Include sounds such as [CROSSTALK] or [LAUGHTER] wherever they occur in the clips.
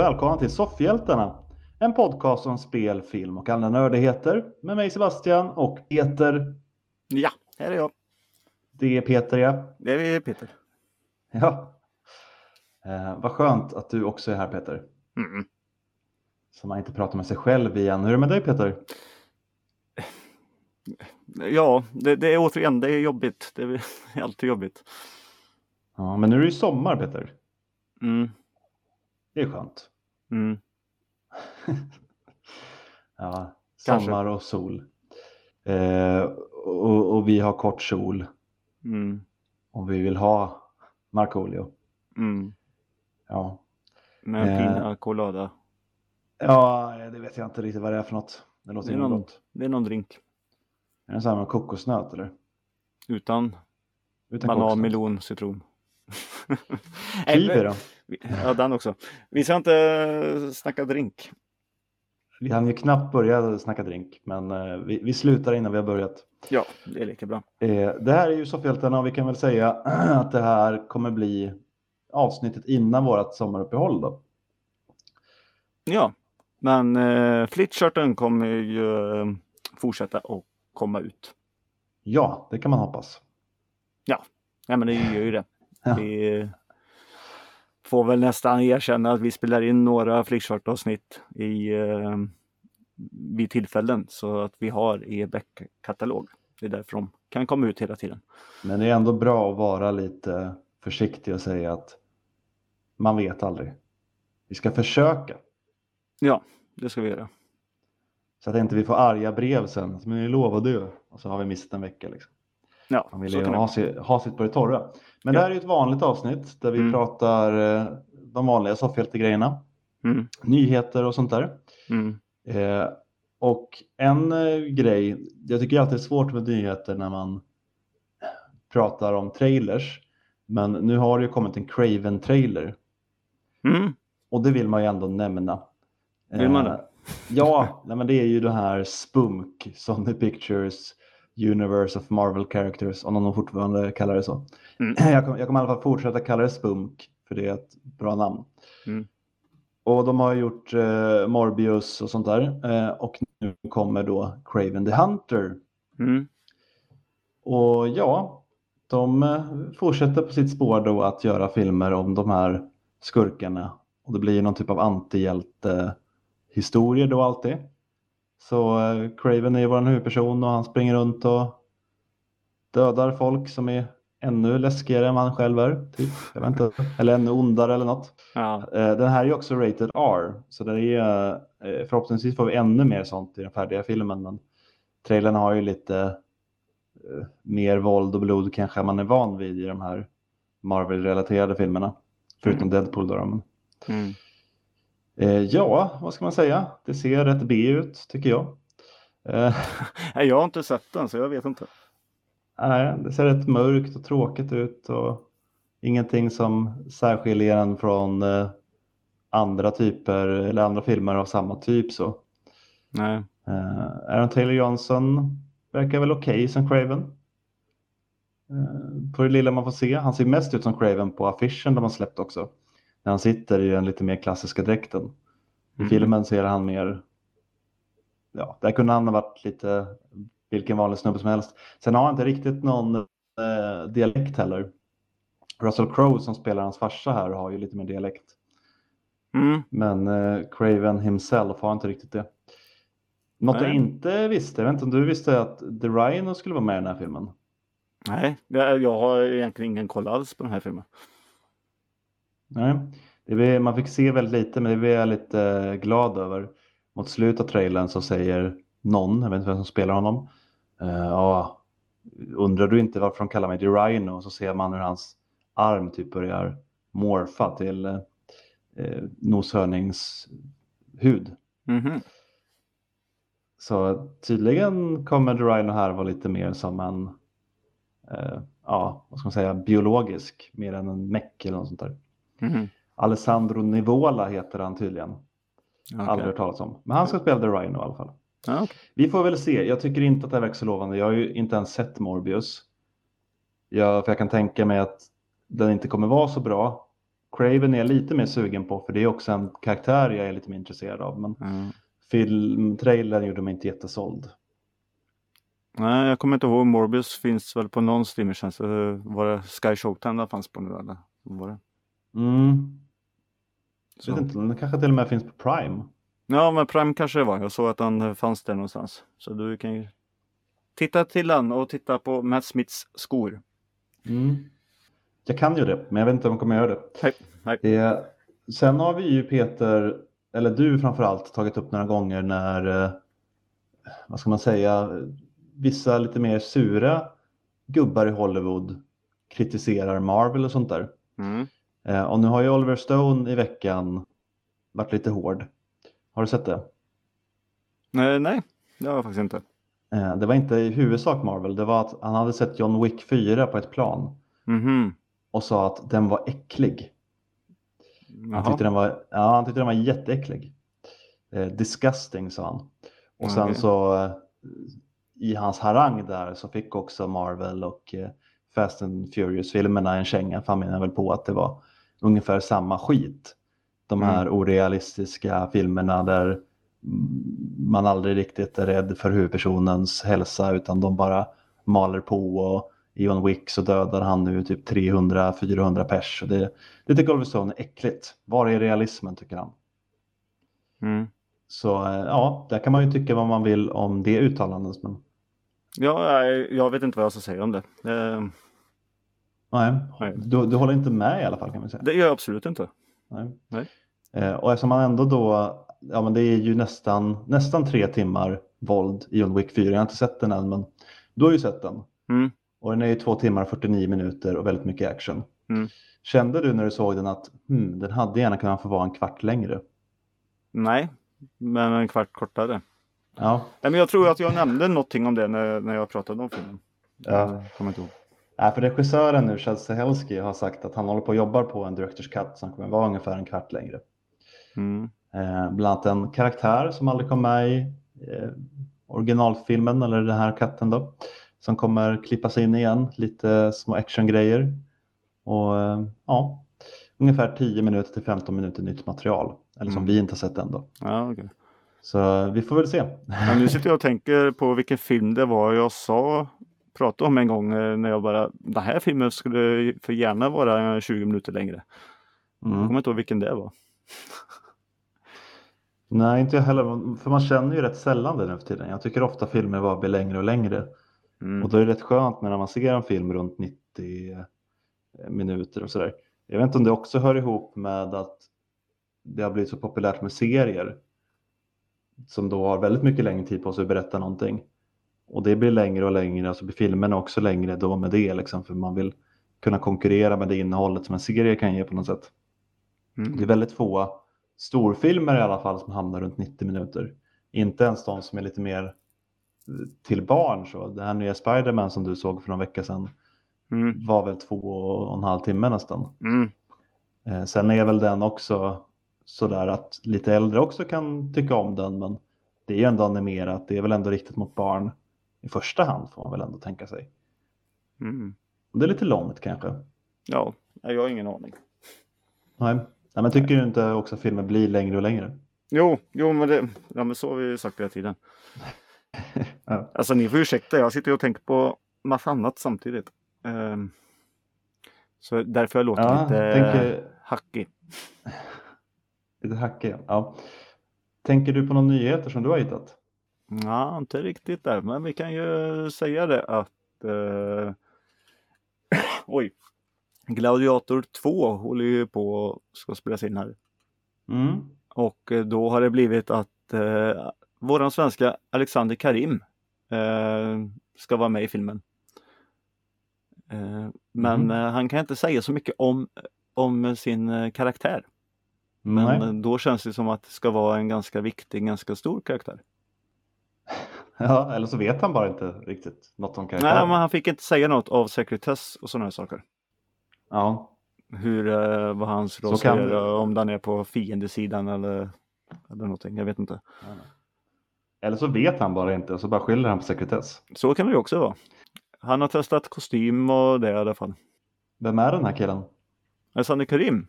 Välkomna till Soffhjältarna. En podcast om spel, film och andra nördigheter med mig Sebastian och Peter. Ja, här är jag. Det är Peter ja. Det är Peter. Ja. Eh, vad skönt att du också är här Peter. Mm. Så man inte pratar med sig själv igen. Hur är det med dig Peter? Ja, det, det är återigen, det är jobbigt. Det är [LAUGHS] alltid jobbigt. Ja, men nu är det ju sommar Peter. Mm. Det är skönt. Mm. [LAUGHS] Ja, Kanske. sommar och sol. Eh, och, och vi har kort sol Mm. och vi vill ha Markoolio. Mm. Ja. Med Eh. pina colada. ja, det vet jag inte riktigt vad det är för något. Det låter Det någon- gott. Det är någon drink. Är det samma med kokosnöt eller? Utan Utan banan, kokosnöt. melon, citron. Kiwi då? [LAUGHS] Ja, den också. Vi ska inte eh, snacka drink. Vi hann ju knappt börja snacka drink, men eh, vi, vi slutar innan vi har börjat. Ja, det är lika bra. Eh, det här är ju Soffhjältarna och vi kan väl säga [CLEARS THROAT] att det här kommer bli avsnittet innan vårt sommaruppehåll då. Ja, men eh, Flitcharten kommer ju fortsätta att komma ut. Ja, det kan man hoppas. Nej, men det gör ju det. Ja. Vi får väl nästan erkänna att vi spelar in några flickchart-avsnitt i, eh, vid tillfällen så att vi har i back-katalog. Det är därför de kan komma ut hela tiden. Men det är ändå bra att vara lite försiktig och säga att man vet aldrig. Vi ska försöka Ja, det ska vi göra. så att inte vi får arga brev sen. Men ni lovade ju och så har vi missat en vecka. Liksom. Ja, Man vill ju ha, ha sitt på det torra. Men Ja. det här är ett vanligt avsnitt där vi Mm. pratar eh, de vanliga soffhjältegrejerna. Mm, Nyheter och sånt där. mm, Eh, och en eh, grej, jag tycker alltid det är svårt med nyheter när man pratar om trailers. Men nu har det ju kommit en Craven-trailer mm. och det vill man ju ändå nämna. Vill man Eh, det? Ja, nej, men det är ju det här Spunk, Sony Pictures Universe of Marvel Characters, om de fortfarande kallar det så. Mm. [CLEARS THROAT] Jag, kommer, jag kommer i alla fall fortsätta kalla det Spunk, för det är ett bra namn. Mm. Och de har gjort eh, Morbius och sånt där. Eh, och nu kommer då Craven the Hunter. Mm. Och ja, de eh, fortsätter på sitt spår då att göra filmer om de här skurkarna. Och det blir någon typ av antihjälte-historier då alltid. Så eh, Craven är ju vår huvudperson och han springer runt och dödar folk som är ännu läskigare än han själv är. Typ. Jag vet inte. Eller ännu ondare eller något. Ja, Eh, Den här är ju också rated R, så det är, eh, förhoppningsvis får vi ännu mer sånt i den färdiga filmen. Men trailern har ju lite mer våld och blod kanske man är van vid i de här Marvel-relaterade filmerna. Förutom Deadpool då. Men, mm. Eh, ja, vad ska man säga? Det ser rätt B ut tycker jag. Eh, [LAUGHS] Nej, Jag har inte sett den så jag vet inte. nej, det ser rätt mörkt och tråkigt ut och ingenting som särskiljer en från eh, andra typer eller andra filmer av samma typ så. Nej. Aaron Taylor Johnson verkar väl okej som Craven. På det lilla man får se. Han ser mest ut som Craven på affischen de har släppt också. När han sitter i den lite mer klassiska dräkten. I Mhm. filmen ser han mer, ja, där kunde han ha varit lite vilken vanlig snubbe som helst. Sen har han inte riktigt någon eh, dialekt heller. Russell Crowe som spelar hans farsa här har ju lite mer dialekt. Mm. Men eh, Craven himself har inte riktigt det. Något jag Nej. inte visste, jag vet inte om du visste att The Rhino skulle vara med i den här filmen? Nej, jag, jag har egentligen ingen koll alls på den här filmen. Nej, är, man fick se väldigt lite men det är jag lite eh, glad över. Mot slutet av trailern så säger någon, jag vet inte vem som spelar honom, eh, ja, undrar du inte varför de kallar mig The Rhino? Och så ser man hur hans arm typ börjar morfa till eh, noshörningshud. Mhm. Så tydligen kommer The Rhino här vara lite mer som en, eh, ja, vad ska man säga, biologisk, mer än en meck eller något sånt där. Mhm. Alessandro Nivola heter han tydligen. Okej. Aldrig hört talas om. Men han ska spela The Rhino i alla fall. Okej. Vi får väl se. Jag tycker inte att det här verkar så lovande. Jag har ju inte ens sett Morbius. Jag, för jag kan tänka mig att den inte kommer vara så bra. Craven är jag lite mer sugen på för det är också en karaktär jag är lite mer intresserad av. Men Mm. filmtrailern gjorde mig inte jättesåld. Nej, jag kommer inte ihåg. Morbius finns väl på någon streamertjänst. Eh, Var det Sky Showtime det fanns på nu eller? Var det? Mm. Så. Jag vet inte, den kanske till och med finns på Prime. Ja, men Prime kanske det var. Jag såg att den eh, fanns där någonstans. Så du kan ju titta till den och titta på Matt Smiths skor. Mm. Jag kan ju det, men jag vet inte om jag kommer göra det. Nej, nej. det. Sen har vi ju Peter, eller du framförallt, tagit upp några gånger när, eh, vad ska man säga, vissa lite mer sura gubbar i Hollywood kritiserar Marvel och sånt där. Mm. Eh, Och nu har ju Oliver Stone i veckan varit lite hård. Har du sett det? Nej, nej, det har jag faktiskt inte. Eh, Det var inte i huvudsak Marvel, det var att han hade sett John Wick 4 på ett plan Mhm. och sa att den var äcklig. Han tyckte den var, ja, han tyckte den var jätteäcklig. Eh, disgusting sa han. Och sen Okej. så eh, i hans harang där så fick också Marvel och eh, Fast and Furious-filmerna en känga. För han menar väl på att det var ungefär samma skit. De här orealistiska filmerna där mm, man aldrig riktigt är rädd för huvudpersonens hälsa utan de bara maler på och i John Wick så dödar han nu typ 300-400 pers. Det, det tycker Oliver Stone är äckligt. Var är realismen tycker han. Mm. Så eh, ja, där kan man ju tycka vad man vill om det uttalandet. Men Ja, jag vet inte vad jag ska säga om det. Nej, Nej. du, du håller inte med i alla fall kan man säga. Det gör jag absolut inte. Nej. Nej. Eh, och eftersom man ändå då, ja men det är ju nästan, nästan tre timmar våld i John Wick 4. Jag har inte sett den än men du har ju sett den. Mm. Och den är ju två timmar och 49 minuter och väldigt mycket action. Mm. Kände du när du såg den att hmm, den hade gärna kunnat få vara en kvart längre? Nej, men en kvart kortare. Ja, Nej, men jag tror att jag nämnde någonting om det när, när jag pratade om filmen. Ja. Jag kommer inte ihåg. Nej, för regissören nu, Chad Stahelski, har sagt att han håller på och jobbar på en director's cut som kommer vara ungefär en kvart längre. Mm. Eh, bland annat en karaktär som aldrig kom med i eh, originalfilmen eller den här katten då. Som kommer klippas in igen, lite små actiongrejer. Och eh, ja, ungefär 10 minuter till 15 minuter nytt material. Eller som Mm. vi inte har sett än då. Ja, okej. Så eh, vi får väl se. Men nu sitter jag och tänker på vilken film det var jag sa, pratade om en gång eh, när jag bara, den här filmen skulle för gärna vara 20 minuter längre. Jag Mm. kommer inte ihåg vilken det var. [LAUGHS] Nej, inte jag heller. För man känner ju rätt sällan det nu för tiden. Jag tycker ofta filmer bara blir längre och längre. Mm. Och då är det rätt skönt när man ser en film runt 90 minuter och sådär. Jag vet inte om det också hör ihop med att det har blivit så populärt med serier som då har väldigt mycket längre tid på sig att berätta någonting. Och det blir längre och längre och så blir filmerna också längre då med det liksom för man vill kunna konkurrera med det innehållet som en serie kan ge på något sätt. Det är Mm. väldigt få storfilmer i alla fall som hamnar runt 90 minuter. Inte ens de som är lite mer eh, till barn. Så. Det här nya Spider-Man som du såg för någon vecka sedan Mm. var väl två och en halv timme nästan. Mm. Eh, sen är väl den också sådär att lite äldre också kan tycka om den men det är ju ändå animerat. Det är väl ändå riktat mot barn i första hand får man väl ändå tänka sig. Mm. Det är lite långt kanske. Ja, jag har ingen aning. Nej. Nej, men tycker du inte också att filmer blir längre och längre? Jo, jo men, det, ja, men så har vi sagt hela tiden. [LAUGHS] Ja. Alltså ni får ursäkta, jag sitter och tänker på massa annat samtidigt. Ehm, så därför jag låter Ja, lite tänker- hackig. [LAUGHS] Lite hackig. Ja. Tänker du på några nyheter som du har hittat? Ja, inte riktigt där, men vi kan ju säga det att eh, [CLEARS THROAT] Oj! Gladiator 2 håller ju på och ska spelas in här. Mm. Och eh, då har det blivit att eh, våran svenska Alexander Karim eh, ska vara med i filmen. Eh, men Mhm. eh, han kan inte säga så mycket om, om sin eh, karaktär. Men Nej. då känns det som att det ska vara en ganska viktig, ganska stor karaktär. Ja, eller så vet han bara inte riktigt något om karaktären. Nej, men han fick inte säga något av sekretess och sådana här saker. Ja, Hur, eh, vad hans roll kan- göra, om den är på fiendesidan eller, eller någonting. Jag vet inte. eller så vet han bara inte och så bara skyller han på sekretess. Så kan det ju också vara. Han har testat kostym och det i alla fall. Vem är den här killen? Alexander Karim.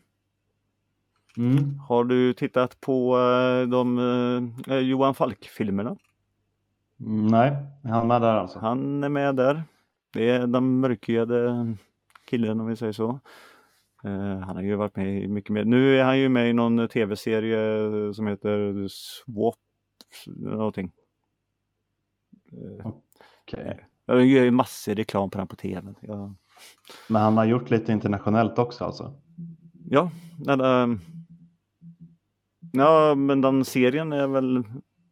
Mm. Har du tittat på eh, de eh, Johan Falk-filmerna? Mm, nej, är han med där alltså? Han är med där. Det är den mörkhyade killen om vi säger så. Eh, han har ju varit med i mycket mer. Nu är han ju med i någon tv-serie som heter Swap någonting. Eh, Okej. Jag gör ju massor reklam på den på tv. Ja, Men han har gjort lite internationellt också alltså? ja, den, eh, ja men den serien är väl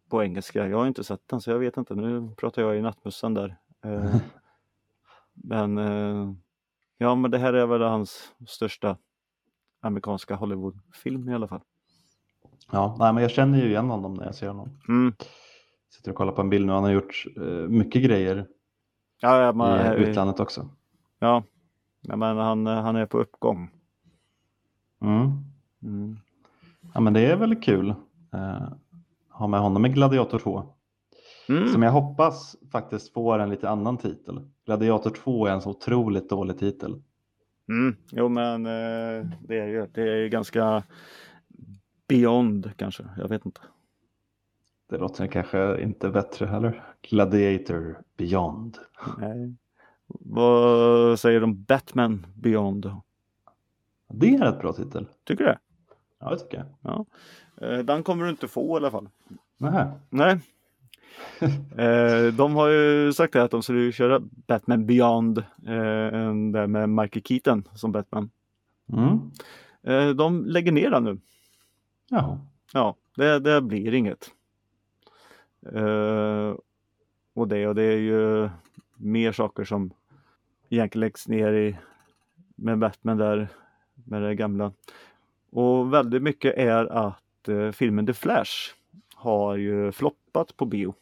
på engelska. Jag har inte sett den så jag vet inte. Nu pratar jag i nattmössan där. Eh, [LAUGHS] men eh, ja, men det här är väl hans största amerikanska Hollywoodfilm i alla fall. Ja, nej, men jag känner ju igen honom när jag ser honom. Mm. Sitter och kollar på en bild nu. Han har gjort eh, mycket grejer Ja, ja, man, i utlandet också. ja, ja, men han, han är på uppgång. Mm. Mm. Ja, men det är väl kul. Ha med honom i Gladiator 2. Mm. Som jag hoppas faktiskt får en lite annan titel. Gladiator 2 är en så otroligt dålig titel. Mm. Jo, men eh, det är ju det är ju ganska beyond kanske. Jag vet inte. Det låter kanske inte bättre heller. Gladiator Beyond. Nej. Vad säger de Batman Beyond? Det är ett bra titel. Tycker du det? Ja, det tycker jag. Eh, Den kommer du inte få i alla fall. Nähä. Nej. [LAUGHS] Eh, de har ju sagt att de skulle köra Batman Beyond. Eh, där med Michael Keaton som Batman. Mm. Eh, de lägger ner den nu. Jaha. Ja, det, det blir inget. Och det och det är ju mer saker som egentligen läggs ner i med Batman där med det gamla. Och väldigt mycket är att eh, filmen The Flash har ju floppat på bio.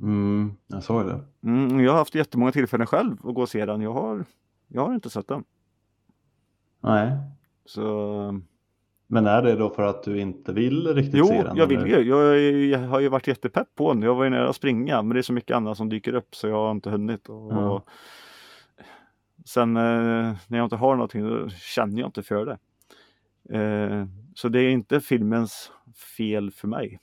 Mm, jag såg det. Mm, jag har haft jättemånga tillfällen själv att gå och se den. Jag har, jag har inte sett den. Nej. Så Men är det då för att du inte vill riktigt Jo, se den? jag vill ju. Jag, jag har ju varit jättepepp på den. Jag var ju nära att springa men det är så mycket annat som dyker upp så jag har inte hunnit. Och, Ja. och sen eh, när jag inte har någonting då känner jag inte för det. Eh, så det är inte filmens fel för mig.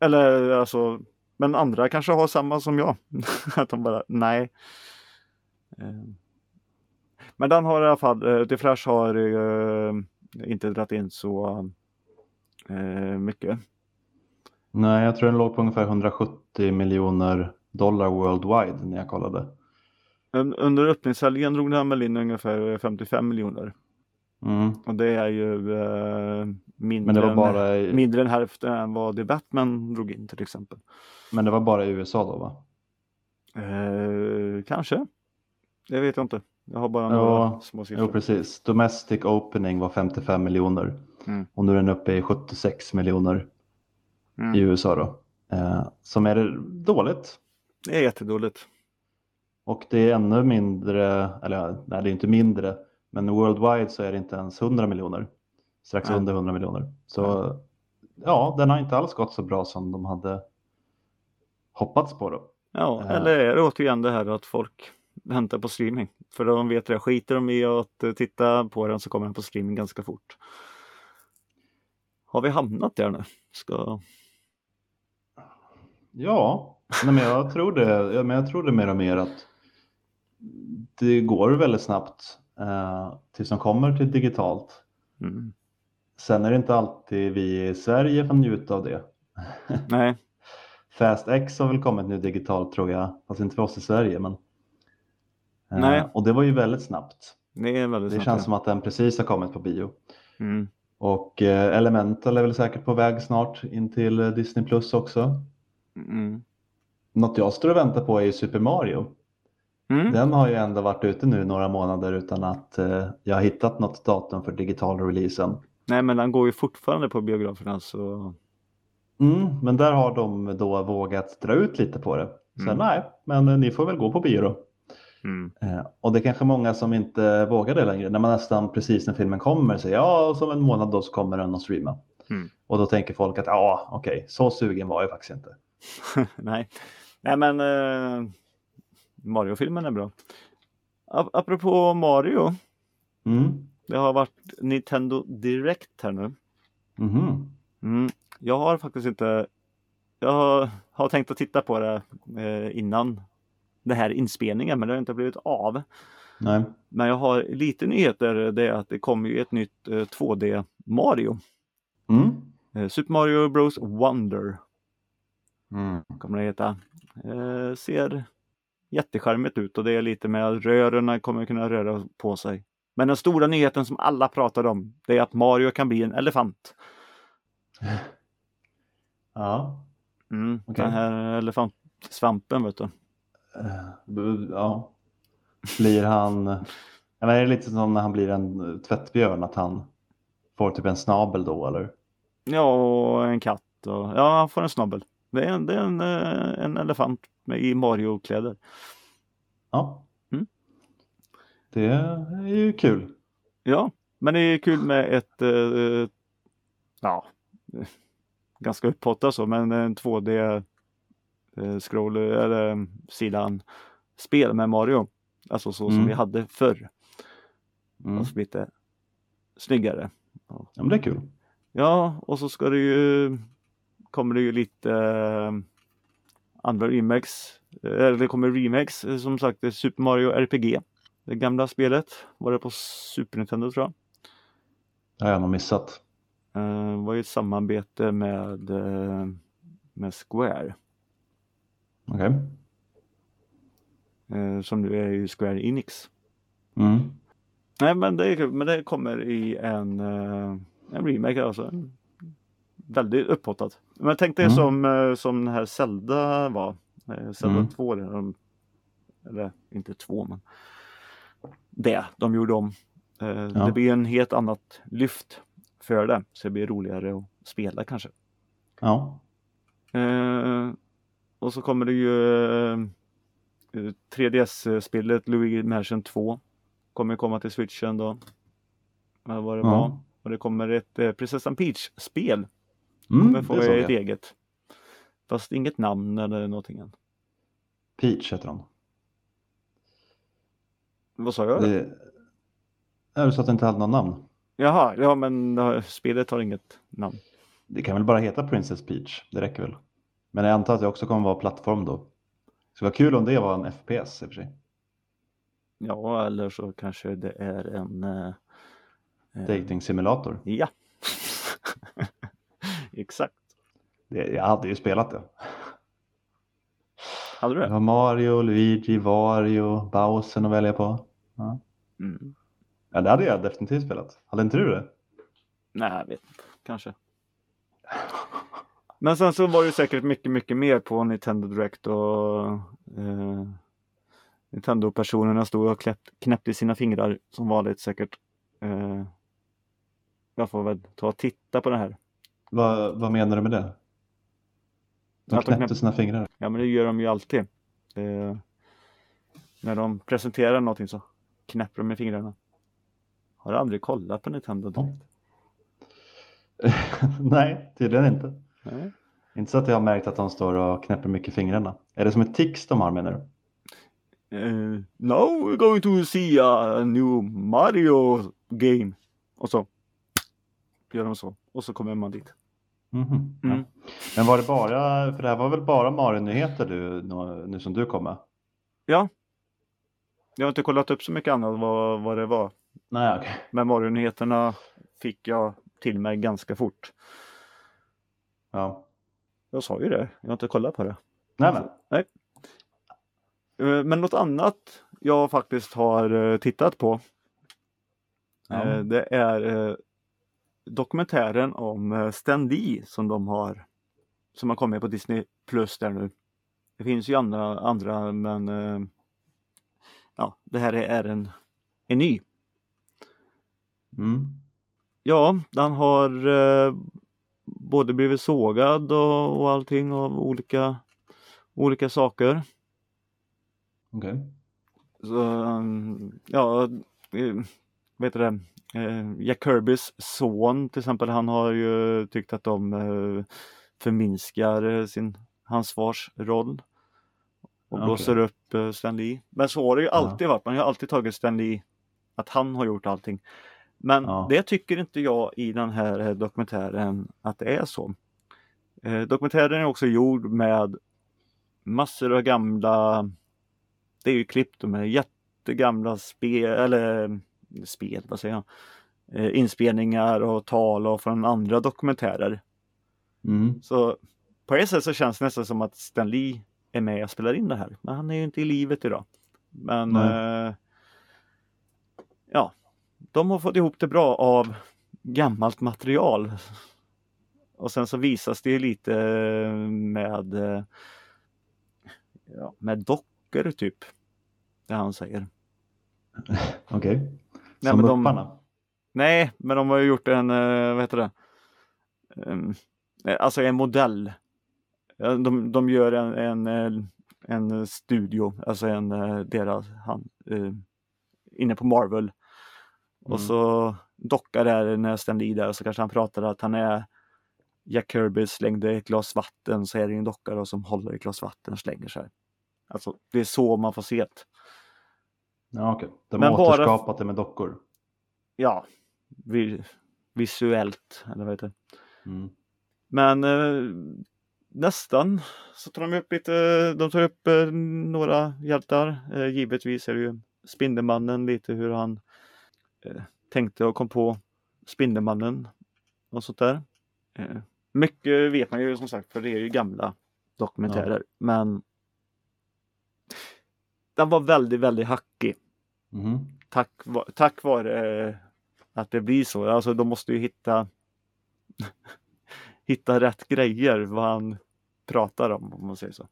Eller alltså, men andra kanske har samma som jag. [LAUGHS] att de bara, nej. Eh, men den har i alla fall, eh, The Flash har inte dragit in så mycket. Nej, jag tror den låg på ungefär 170 miljoner dollar worldwide när jag kollade. Un- Under öppningshelgen drog den väl in ungefär 55 miljoner. Mm. Och det är ju eh, mindre, Men det var än, bara i, mindre än hälften än vad The Batman drog in till exempel. men det var bara i USA då va? Eh, kanske. Det vet jag inte. Jag har bara Ja, några små Jo siffror. precis. Domestic opening var 55 miljoner. Mm. Och nu är den uppe i 76 miljoner i Mm. USA då. Eh, som är dåligt. Det är jättedåligt. Och det är ännu mindre, eller nej det är inte mindre, men worldwide så är det inte ens 100 miljoner. Strax Nej. under 100 miljoner. Så ja, den har inte alls gått så bra som de hade hoppats på då. Ja, Eh. eller är det återigen det här att folk väntar på streaming. För de vet det, skiter de i att titta på den så kommer den på streaming ganska fort. Har vi hamnat där nu? Ska... Ja, nej, men jag tror det. Men jag tror det mer och mer att det går väldigt snabbt eh, tills de kommer till digitalt. Mm. Sen är det inte alltid vi i Sverige får njuta av det. [LAUGHS] Nej, Fast X har väl kommit nu digitalt tror jag, fast inte för oss i Sverige. Men, eh, Nej. Och det var ju väldigt snabbt. det är väldigt Det snabbt, känns ja. som att den precis har kommit på bio. Mm. Och eh, Elemental är väl säkert på väg snart in till Disney Plus också. Mm. Något jag står och väntar på är ju Super Mario. Mm. Den har ju ändå varit ute nu några månader utan att eh, jag har hittat något datum för digital releasen. Nej, men den går ju fortfarande på biograferna så Mm, men där har de då vågat dra ut lite på det. Så Mm. nej, men eh, ni får väl gå på bio då. mm. Eh, och det är kanske många som inte vågar det längre. När man nästan precis när filmen kommer säger ja, som en månad då så kommer den att streama. Mm. Och då tänker folk att ja, okej, så sugen var jag faktiskt inte. [LAUGHS] Nej. Nej, men eh, Mario-filmen är bra. Ap- apropå Mario. Mm. det har varit Nintendo Direct här nu. Mhm. Mm. Jag har faktiskt inte Jag har, har tänkt att titta på det eh, innan den här inspelningen men det har inte blivit av. Nej. Men jag har lite nyheter. Det är att det kommer ju ett nytt eh, 2D Mario. Mm. Eh, Super Mario Bros Wonder Mm. kommer det heta. Eh, ser jättecharmigt ut och det är lite med att rören kommer kunna röra på sig. Men den stora nyheten som alla pratar om det är att Mario kan bli en elefant. [LAUGHS] Ja. Mm, Okej. Den här elefantsvampen vet du. Eh, ja. Blir han... Ja, [LAUGHS] men är det lite som när han blir en tvättbjörn, att han får typ en snabel då eller? Ja, och en katt och ja, han får en snabel. Det är en, det är en, eh, en elefant med, i Mario-kläder. Ja. Mm. Det är ju kul. Ja, men det är kul med ett eh, ja, ganska upphottat så, men en 2D eh, scroll eller eh, sidan spel med Mario. Alltså så som Mm. vi hade förr. Mm. Alltså lite snyggare. Ja, men det är kul. Ja, och så ska det ju kommer det ju lite eh, andra remakes. Eh, Eller det kommer remakes eh, som sagt det Super Mario RPG. Det gamla spelet var det på Super Nintendo tror jag. Det har jag nog missat. Eh, var ju ett samarbete med, med Square. Okej. Eh, som nu är ju Square Enix. Mm. Nej men det, men det kommer i en, en remake alltså. Väldigt upphottad. Men tänk dig Mm. som, eh, som den här Zelda var. Eh, Zelda Mm. 2. där de- Eller inte 2 men. Det de gjorde om. Eh, Ja. Det blir en helt annat lyft för det. Så det blir roligare att spela kanske. Ja. Eh, och så kommer det ju eh, 3DS-spelet Luigi Mansion 2. Kommer komma till switchen då. Men vad det Ja. var. Och det kommer ett eh, Prinsessan Peach-spel. Mm, Kommer få ett eget. Fast inget namn eller någonting än. Peach heter hon. Vad sa jag? Det... Ja, du sa att det inte hade något namn. Jaha, ja men spelet har inget namn. Det kan väl bara heta Princess Peach. Det räcker väl. Men jag antar att det också kommer vara plattform då. Så det var kul om det var en FPS i och för sig. Ja, eller så kanske det är en... Eh, eh, Dating simulator. Ja. Exakt. Det, jag hade ju spelat det. Hade du Det var Mario, Luigi, Wario, Bowser att välja på. Ja. Mm. ja, det hade jag definitivt spelat. Hade inte du det? Nej, jag vet inte. Kanske. Men sen så var det säkert mycket, mycket mer på Nintendo Direct och eh, Nintendo-personerna stod och knäpp, knäppte sina fingrar som vanligt säkert. Eh, jag får väl ta och titta på det här. Vad, vad menar du med det? De knäppte knäpp- sina fingrar. Ja, men det gör de ju alltid. Eh, när de presenterar någonting så knäpper de med fingrarna. Har du aldrig kollat på Nintendo Direct? [LAUGHS] Nej, tydligen inte. Nej. Inte så att jag har märkt att de står och knäpper mycket fingrarna. Är det som ett tics de har menar du? Eh, now we're going to see a new Mario game. Och så gör de så. Och så kommer man dit. Mm. ja. Men var det bara, för det här var väl bara Mario-nyheter du, nu, som du kom med? Jag har inte kollat upp så mycket annat vad, vad det var. Nej, okej. Men Mario-nyheterna fick jag till mig ganska fort. Ja. Jag sa ju det. Jag har inte kollat på det. Nej, men. Eh, Men något annat jag faktiskt har eh, tittat på. Ja. eh, Det är dokumentären om eh, Lee som de har som har kommit på Disney Plus där nu. Det finns ju andra, andra men eh, ja, det här är en, en ny. Mm. Ja, den har eh, både blivit sågad och, och allting av olika, olika saker. Okej. Så, um, ja, eh, vad heter det? Eh, Jack Kirbys son till exempel, han har ju tyckt att de eh, förminskar eh, sin, hans fars roll. Och Okej. blåser upp Stan Lee. Men så har det ju Ja. alltid varit, man har alltid tagit Stan Lee, att han har gjort allting. Men Ja. det tycker inte jag i den här dokumentären att det är så. Dokumentären är också gjord med massor av gamla, det är ju klippt med jättegamla spel, eller spel, vad säger jag, eh, inspelningar och tal och från andra dokumentärer. Mm. Så på ett sätt så känns det nästan som att Stan Lee är med och spelar in det här. Men han är ju inte i livet idag. Men eh, ja, de har fått ihop det bra av gammalt material. Och sen så visas det lite med eh, ja, med dockor typ. Det han säger. [LAUGHS] Okej. Nej, Som men de- Mupparna? Nej, men de har ju gjort en, eh, vad heter det? Ehm, eh, Alltså en modell. De, de gör en, en, eh, en studio, alltså en deras, han, inne på Marvel. Och Mm. så dockar där när Stan Lee där och så kanske han pratar att han är Jack Kirby slängde ett glas vatten så är det en docka då som håller ett glas vatten och slänger sig. Alltså det är så man får se det. Ja, okej. De Men har bara- återskapat det med dockor. Ja, vi, visuellt eller vad heter det? Mm. Men eh, nästan så tar de upp lite, de tar upp eh, några hjältar. Eh, givetvis är det ju Spindelmannen lite hur han eh, tänkte och kom på Spindelmannen och sånt där. Eh, mycket vet man ju som sagt för det är ju gamla dokumentärer men den var väldigt, väldigt hackig Mhm. tack, tack vare eh, att det blir så. Alltså de måste ju hitta [LAUGHS] hitta rätt grejer vad han pratar om om man säger så.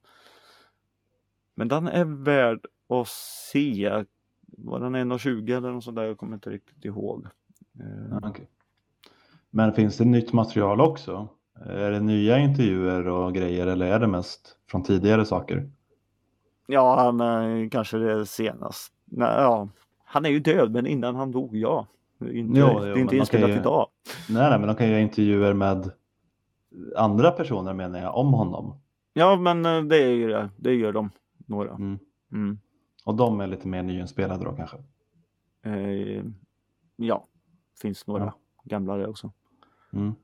Men den är värd att se. Var den 1,20 eller något sånt där? Jag kommer inte riktigt ihåg. Eh, Ja, okej. Men finns det nytt material också? Är det nya intervjuer och grejer eller är det mest från tidigare saker? Ja, är kanske det senast. Nej, ja. Han är ju död, men innan han dog, ja. Inte, Jo, det är inte inspelat ju- idag. Nej, nej, men de kan ju göra intervjuer med andra personer menar jag, om honom. Ja, men eh, det är ju det. Det gör de, några. Mm. Mm. Och de är lite mer nyinspelade då kanske. Eh, ja, finns några Ja. gamla där också. Mm.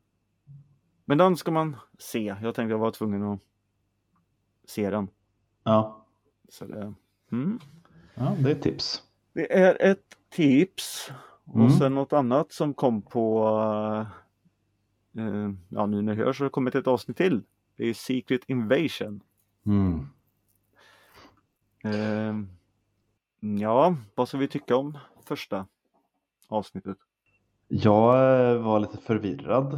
Men den ska man se. Jag tänkte jag var tvungen att se den. Ja. Så det, mm. Ja, det är ett tips. det är ett tips. Mm. Och sen något annat som kom på eh, Ja nu när jag hör så har det kommit ett avsnitt till. Det är Secret Invasion. Mm. Eh, ja, vad ska vi tycka om första avsnittet? Jag eh, var lite förvirrad.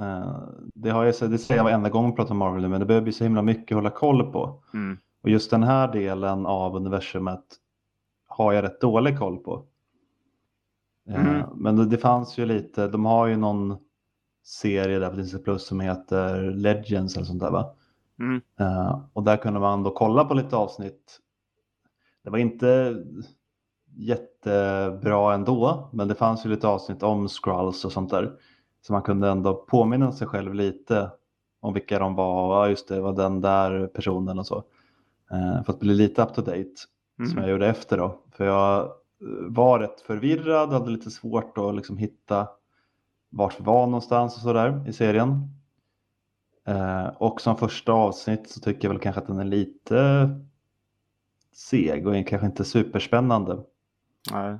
Eh, Det, har jag, sett- det säger jag varenda gång jag pratar om Marvel nu, men det börjar bli så himla mycket att hålla koll på. Mm. Och just den här delen av universumet har jag rätt dålig koll på. Eh, Mm. Men det, det fanns ju lite, de har ju någon serie där på Disney Plus som heter Legends eller sånt där va? Mm. Eh, och där kunde man då kolla på lite avsnitt. Det var inte jättebra ändå, men det fanns ju lite avsnitt om Skrulls och sånt där. Så man kunde ändå påminna sig själv lite om vilka de var. Ja, just det, var den där personen och så. Eh, för att bli lite up to date som Mm. jag gjorde efter då. För jag eh, var rätt förvirrad, hade lite svårt att liksom hitta vart vi var någonstans och sådär i serien. Eh, och som första avsnitt så tycker jag väl kanske att den är lite seg och kanske inte superspännande. Nej.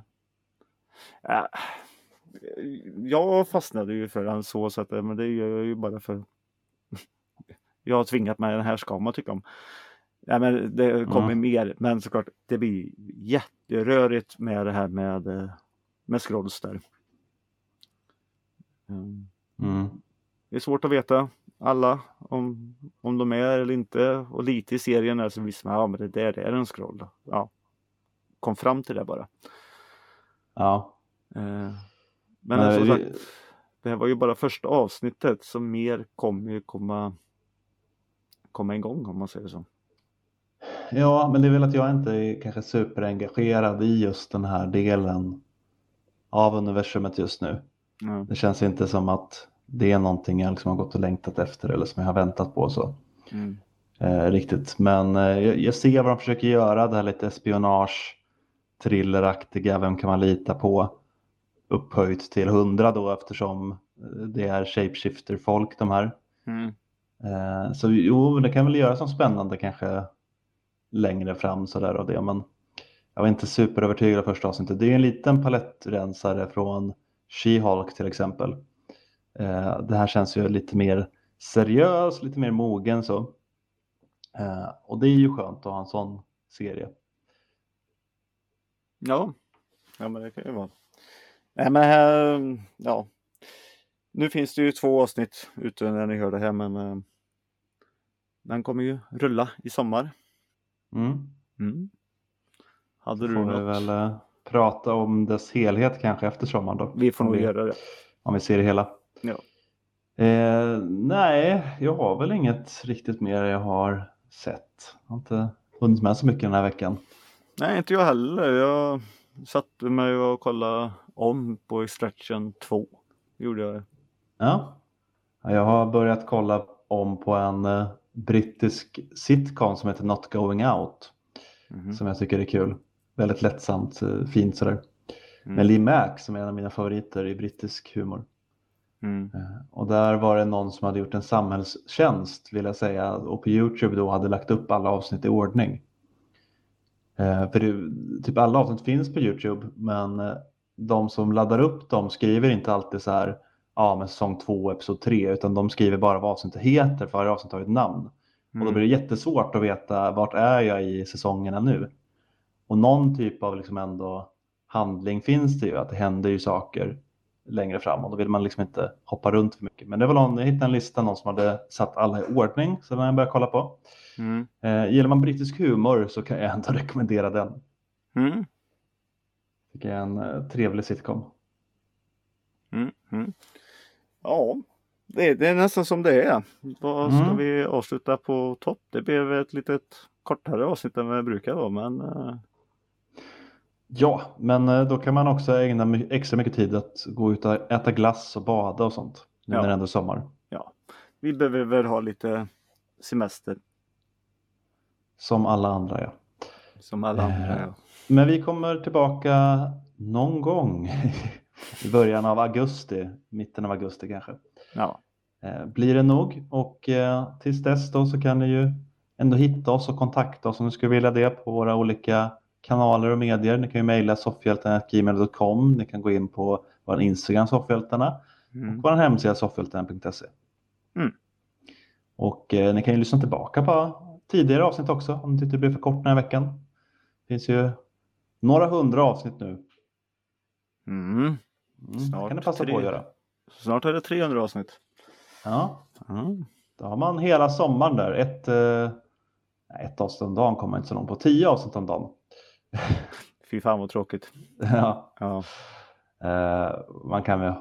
Jag fastnade ju för den så, eh, men det gör jag ju bara för [LAUGHS] jag har tvingat mig, den här ska man tycka om. Ja, men det kommer Mm. mer, men såklart det blir jätterörigt med det här med, eh, med scrolls där. Mm. Mm. Det är svårt att veta alla om, om de är eller inte och lite i serien är så visste man, ja men det där det är en scroll. Ja. Kom fram till det bara. Ja, Eh, Men Men som vi- sagt, det här var ju bara första avsnittet så mer kommer ju komma komma igång om man säger så. Ja, men det är väl att jag inte är kanske superengagerad i just den här delen av universumet just nu. Ja. Det känns inte som att det är någonting jag liksom har gått och längtat efter eller som jag har väntat på så. Mm. eh, riktigt. Men eh, jag, jag ser vad de försöker göra, det här lite espionage, thrilleraktiga, vem kan man lita på? upphöjt till 100 då eftersom det är shapeshifter-folk de här. Mm. Eh, så jo, det kan väl göra som spännande kanske längre fram sådär och det, men jag var inte superövertygad av första avsnittet. Det är en liten palettrensare från She-Hulk till exempel. Eh, det här känns ju lite mer seriös, lite mer mogen så. Eh, och det är ju skönt att ha en sån serie. Ja, ja men det kan ju vara. Nej men här, ja. Nu finns det ju två avsnitt ute när ni hör det här men eh, den kommer ju rulla i sommar. Mm. Mm. Hade du Får vi något? väl eh, prata om dess helhet kanske efter sommaren då. Vi får nog vi, göra det. om vi ser det hela. Ja. Eh, nej, jag har väl inget riktigt mer jag har sett. Jag har inte hunnit med så mycket den här veckan. Nej, inte jag heller. Jag satte mig och kollade om på Extraction 2. Gjorde jag. Ja. Ja, Jag har börjat kolla om på en eh, brittisk sitcom som heter Not Going Out. Mhm. Som jag tycker är kul. Väldigt lättsamt, eh, fint sådär. Mm. Med Lee Mack som är en av mina favoriter i brittisk humor. Mm. Eh, Och där var det någon som hade gjort en samhällstjänst vill jag säga och på Youtube då hade lagt upp alla avsnitt i ordning. Eh, För det, typ alla avsnitt finns på Youtube men de som laddar upp dem skriver inte alltid så här ja men säsong 2 episod 3 utan de skriver bara vad avsnittet heter för varje avsnitt har ett namn. Och då blir det jättesvårt att veta vart är jag i säsongerna nu. Och någon typ av liksom ändå handling finns det ju, att det händer ju saker längre fram och då vill man liksom inte hoppa runt för mycket. Men det var någon, jag hittade en lista, någon som hade satt alla i ordning, så den har jag börjat kolla på. Mm. Eh, gillar man brittisk humor så kan jag ändå [LAUGHS] rekommendera den. Mm. Tycker jag är en eh, trevlig sitcom. Mm. Ja, det, det är nästan som det är. Vad ska Mm. vi avsluta på topp? Det blev ett litet kortare avsnitt än vad det brukar vara, men eh, Ja, men eh, då kan man också ägna extra mycket tid att gå ut och äta glass och bada och sånt. Nu Ja. när det ändå är sommar. vi behöver väl ha lite semester Som alla andra ja. som alla andra. Eh, Ja. Men vi kommer tillbaka någon gång [LAUGHS] i början av augusti, mitten av augusti kanske. Ja. Eh, Blir det nog och eh, tills dess då så kan ni ju ändå hitta oss och kontakta oss om ni skulle vilja det på våra olika kanaler och medier. Ni kan ju mejla soffhjältarna.gmail.com. Ni kan gå in på vår Instagram soffhjältarna och Mm. vår hemsida soffhjältarna.se. Mm. Och eh, ni kan ju lyssna tillbaka på tidigare avsnitt också om ni tyckte det blev för kort den här veckan. Det finns ju några hundra avsnitt nu. Mm. Mm, Snart kan ni passa tre. på att göra. Snart är det 300 avsnitt. Ja, Mm. då har man hela sommaren där. Ett, eh, ett avsnitt om dagen kommer inte så långt på. Tio avsnitt om dagen. [LAUGHS] Fy fan vad tråkigt. ja, Ja. eh, man kan väl,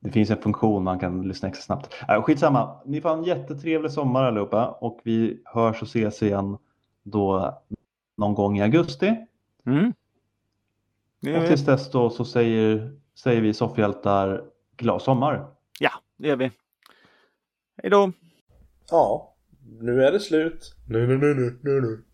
det finns en funktion man kan lyssna extra snabbt. Äh, skitsamma, ni får en jättetrevlig sommar allihopa och vi hörs och ses igen då någon gång i augusti. Mm. Och tills dess då så säger, säger vi soffhjältar glad sommar. Ja, det gör vi. Hej då! Ja, nu är det slut. Nu, nu, nu, nu, nu, nu.